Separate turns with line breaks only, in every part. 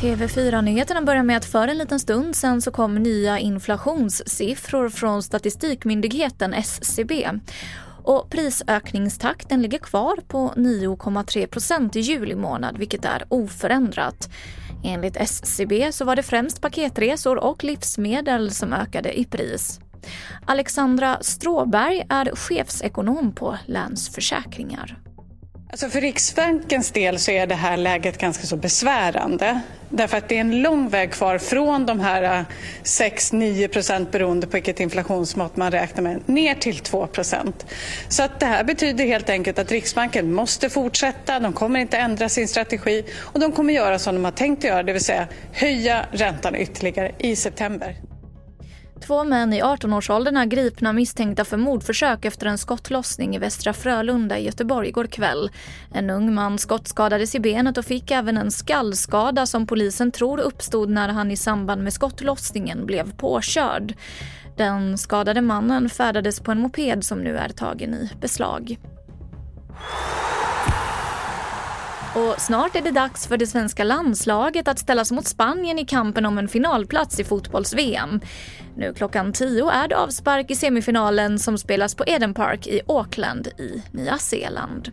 TV4-nyheterna börjar med att för en liten stund sen så kom nya inflationssiffror från Statistikmyndigheten SCB. Och prisökningstakten ligger kvar på 9,3 procent i juli månad, vilket är oförändrat. Enligt SCB så var det främst paketresor och livsmedel som ökade i pris. Alexandra Stråberg är chefsekonom på Länsförsäkringar.
Alltså för Riksbankens del så är det här läget ganska så besvärande. Därför att det är en lång väg kvar från de här äh, 6-9 procent beroende på vilket inflationsmått man räknar med, ner till 2 procent. Så att det här betyder helt enkelt att Riksbanken måste fortsätta, de kommer inte ändra sin strategi och de kommer göra som de har tänkt göra, det vill säga höja räntan ytterligare i september.
Två män i 18-årsåldern är gripna misstänkta för mordförsök efter en skottlossning i Västra Frölunda i Göteborg igår kväll. En ung man skottskadades i benet och fick även en skallskada som polisen tror uppstod när han i samband med skottlossningen blev påkörd. Den skadade mannen färdades på en moped som nu är tagen i beslag. Och snart är det dags för det svenska landslaget att ställas mot Spanien i kampen om en finalplats i fotbolls-VM. Nu klockan 10 är det avspark i semifinalen som spelas på Eden Park i Auckland i Nya Zeeland.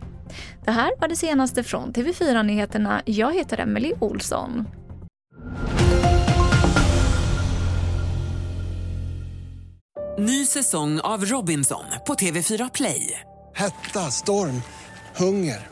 Det här var det senaste från TV4 Nyheterna. Jag heter Emily Olsson.
Ny säsong av Robinson på TV4 Play.
Hetta, storm, hunger.